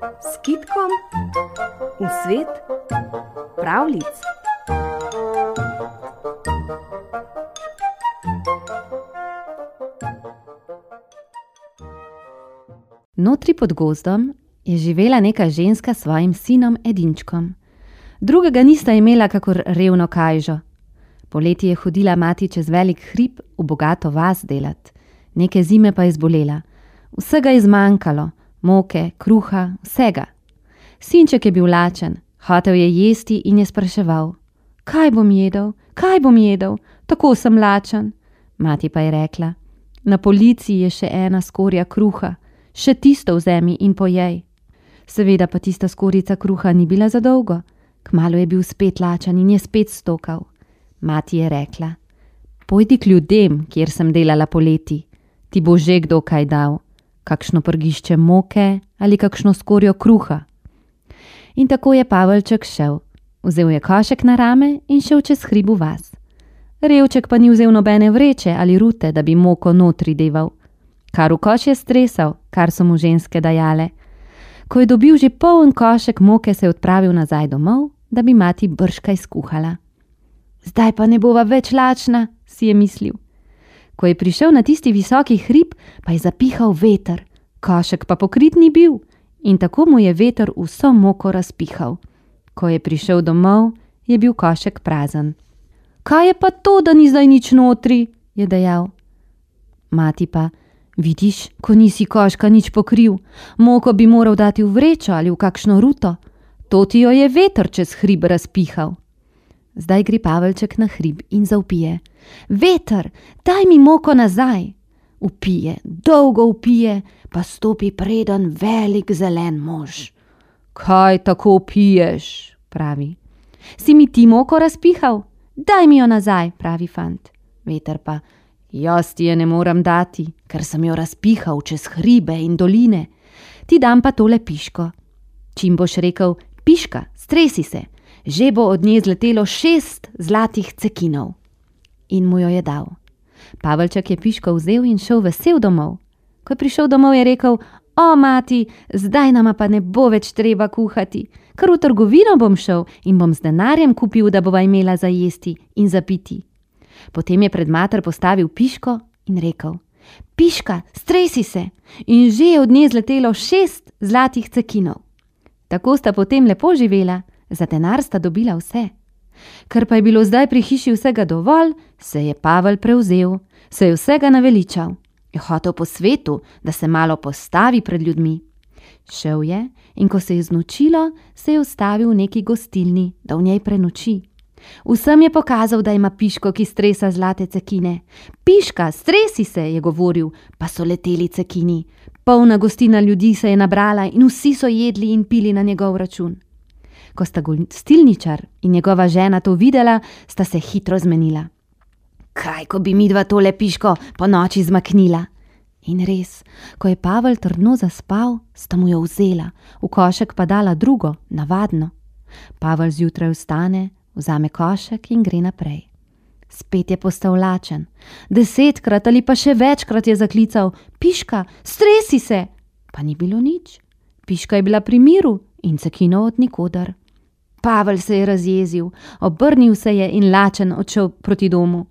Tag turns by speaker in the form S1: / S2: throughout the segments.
S1: s kitkom v svet pravlic. Notri pod gozdom je živela neka ženska s svojim sinom Edinčkom. Drugega nista imela, kakor revno kajžo. Poleti je hodila mati čez velik hrib v bogato vas delat, neke zime pa je zbolela. Vsega je zmanjkalo, moke, kruha, vsega. Sinček je bil lačen, hotel je jesti in je spraševal: Kaj bom jedel, kaj bom jedel, tako sem lačen. Mati pa je rekla: Na polici je še ena skorja kruha, še tisto vzemi in pojej. Seveda pa tista skorica kruha ni bila za dolgo, kmalo je bil spet lačen in je spet stokal. Mati je rekla: Pojdi k ljudem, kjer sem delala poleti, ti bo že kdo kaj dal kakšno prgišče moke ali kakšno skorjo kruha. In tako je Pavelček šel, vzel je košek na rame in šel čez hribu vas. Revček pa ni vzel nobene vreče ali rute, da bi moko notri deval. Kar v koš je stresal, kar so mu ženske dajale. Ko je dobil že poln košek moke, se je odpravil nazaj domov, da bi mati brškaj skuhala. Zdaj pa ne bova več lačna, si je mislil. Ko je prišel na tisti visoki hrib, pa je zapihal veter, košek pa pokrit ni bil, in tako mu je veter vso moko razpihal. Ko je prišel domov, je bil košek prazen. Kaj je pa to, da ni zdaj nič notri? je dejal. Mati pa, vidiš, ko nisi koška nič pokril, moko bi moral dati v vrečo ali v kakšno ruto, to ti jo je veter čez hrib razpihal. Zdaj gre Pavelček na hrib in zaupije: Veter, daj mi moko nazaj. Upije, dolgo upije, pa stopi preden velik zelen mož. Kaj tako piješ? pravi. Si mi ti moko razpihal? Daj mi jo nazaj, pravi fant. Veter pa: Jaz ti je ne morem dati, ker sem jo razpihal čez hribe in doline. Ti dam pa tole piško. Čim boš rekel: Piška, stresi se, že bo od nje zletelo šest zlatih cekinov. In mu jo je dal. Pavelček je piško vzel in šel vesel domov. Ko je prišel domov, je rekel: O, mati, zdaj nama pa ne bo več treba kuhati, kar v trgovino bom šel in bom z denarjem kupil, da bova imela za jesti in za piti. Potem je pred mater postavil piško in rekel: Piška, stresi se! In že je od nje zletelo šest zlatih cekinov. Tako sta potem lepo živela, za denar sta dobila vse. Ker pa je bilo zdaj pri hiši vsega dovolj, se je Pavel prevzel, se je vsega naveličal, je hotel po svetu, da se malo postavi pred ljudmi. Šel je in ko se je znočilo, se je ustavil v neki gostilni, da v njej prenoči. Vsem je pokazal, da ima piško, ki stresa zlate cekine. Piška, stresi se, je govoril, pa so leteli cekini. Polna gostina ljudi se je nabrala in vsi so jedli in pili na njegov račun. Ko sta gostilničar in njegova žena to videla, sta se hitro zmenila. Kaj, ko bi mi dva tole piško po noči zmaknila? In res, ko je Pavel trdno zaspal, sta mu jo vzela, v košek pa dala drugo, navadno. Pavel zjutraj vstane, vzame košek in gre naprej. Spet je postal lačen, desetkrat ali pa še večkrat je zaklical: Piška, stresi se! Pa ni bilo nič. Piška je bila pri miru in cekino od nikodar. Pavel se je razjezil, obrnil se je in lačen odšel proti domu.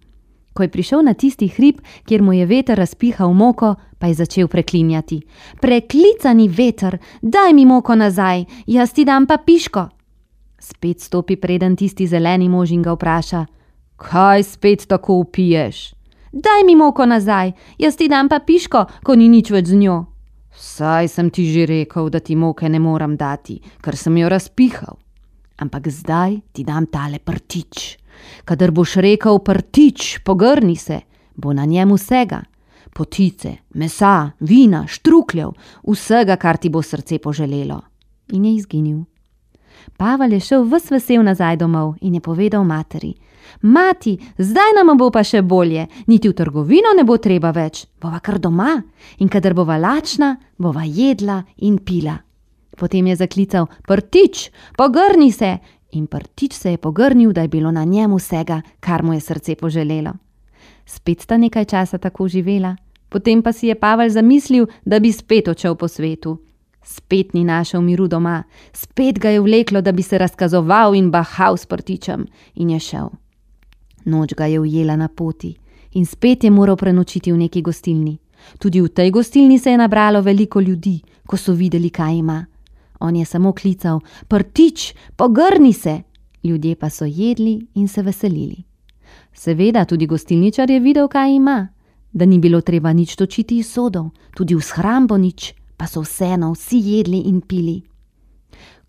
S1: Ko je prišel na tisti hrib, kjer mu je veter razpihal moko, pa je začel preklinjati: Preklicani veter, daj mi moko nazaj, jaz ti dam pa piško. Spet stopi preden tisti zeleni mož in ga vpraša: Kaj spet tako upiješ? Daj mi moko nazaj, jaz ti dam pa piško, ko ni nič več z njo. Saj sem ti že rekel, da ti moke ne morem dati, ker sem jo razpihal ampak zdaj ti dam tale prtič. Kadar boš rekel prtič, pogrni se, bo na njem vsega: potice, mesa, vina, štrukljev, vsega, kar ti bo srce poželelo. In je izginil. Pavel je šel vse vesel nazaj domov in je povedal materi: Mati, zdaj nam bo pa še bolje, niti v trgovino ne bo treba več, bova kar doma in kadar bova lačna, bova jedla in pila. Potem je zaklical: Prtič, pogrni se! In prtič se je pogrnil, da je bilo na njem vsega, kar mu je srce poželelo. Spet sta nekaj časa tako živela, potem pa si je Pavel zamislil, da bi spet odšel po svetu. Spet ni našel miru doma, spet ga je vleklo, da bi se razkazoval in bahal s prtičem, in je šel. Noč ga je ujela na poti in spet je moral prenočiti v neki gostilni. Tudi v tej gostilni se je nabralo veliko ljudi, ko so videli, kaj ima. On je samo klical: Prtič, pogrni se! Ljudje pa so jedli in se veselili. Seveda tudi gostilničar je videl, kaj ima, da ni bilo treba nič točiti iz sodov, tudi v shrambo nič, pa so vseeno vsi jedli in pili.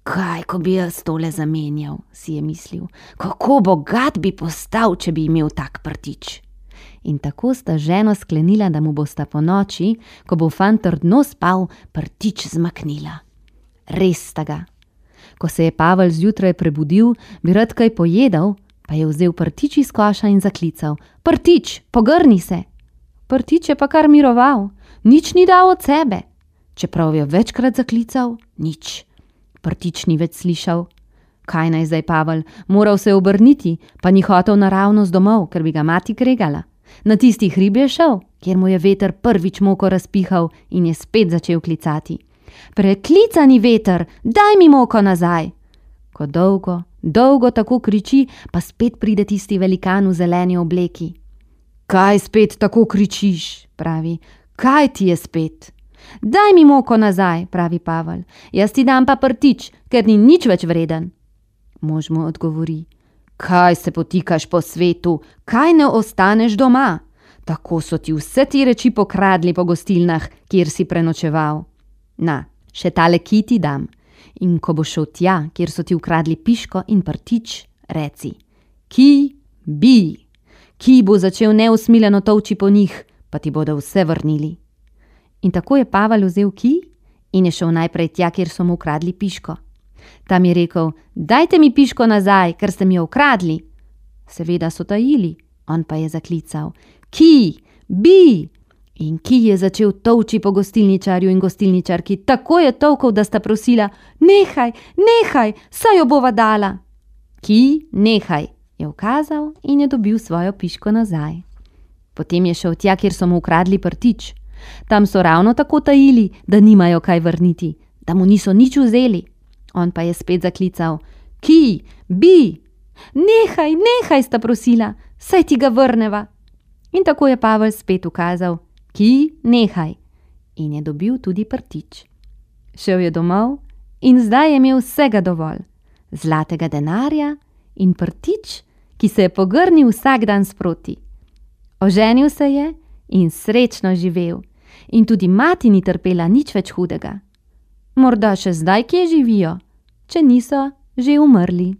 S1: Kaj, ko bi jaz tole zamenjal, si je mislil, kako bogat bi postal, če bi imel tak prtič. In tako sta ženo sklenila, da mu bosta po noči, ko bo fant trdno spal, prtič zmaknila. Res sta ga. Ko se je Pavel zjutraj prebudil, bi rad kaj pojedel, pa je vzel prtič iz koša in zaklical: Prtič, pogrni se! Prtič je pa kar miroval, nič ni dal od sebe. Čeprav je večkrat zaklical, nič. Prtič ni več slišal. Kaj naj zdaj Pavel, moral se obrniti, pa ni hotel naravnost domov, ker bi ga mati kregala. Na tisti hrib je šel, kjer mu je veter prvič moko razpihal in je spet začel klicati. Preklicani veter, daj mi moko nazaj! Ko dolgo, dolgo tako kriči, pa spet pride tisti velikan v zeleni obleki. Kaj spet tako kričiš? pravi. Kaj ti je spet? Daj mi moko nazaj, pravi Pavel. Jaz ti dam pa prtič, ker ni nič več vreden. Mož mu odgovori: Kaj se potikaš po svetu, kaj ne ostaneš doma? Tako so ti vse ti reči pokradli po gostilnah, kjer si prenočeval. Na, še tale kiti dam. In ko bo šel tja, kjer so ti ukradli piško in prtič, reci: Ki bi, ki bo začel neusmiljeno tovči po njih, pa ti bodo vse vrnili. In tako je Pavel vzel ki in je šel najprej tja, kjer so mu ukradli piško. Tam je rekel: Dajte mi piško nazaj, ker ste mi jo ukradli. Seveda so tajili, on pa je zaklical: Ki, bi! In ki je začel tovči po gostilničarju in gostilničarki, tako je tovkal, da sta prosila: Nehaj, nehaj, saj jo bova dala. Ki, nehaj, je ukazal in je dobil svojo piško nazaj. Potem je šel tja, kjer so mu ukradli prtič. Tam so ravno tako tajili, da nimajo kaj vrniti, da mu niso nič vzeli. On pa je spet zaklical: Ki, bi! Nehaj, nehaj, sta prosila, saj ti ga vrneva. In tako je Pavel spet ukazal: Ki, nehaj! In je dobil tudi prtič. Šel je domov in zdaj je imel vsega dovolj: zlatega denarja in prtič, ki se je pogrnil vsak dan sproti. Oženil se je in srečno živel, in tudi mati ni trpela nič več hudega morda še zdaj kje živijo, če niso že umrli.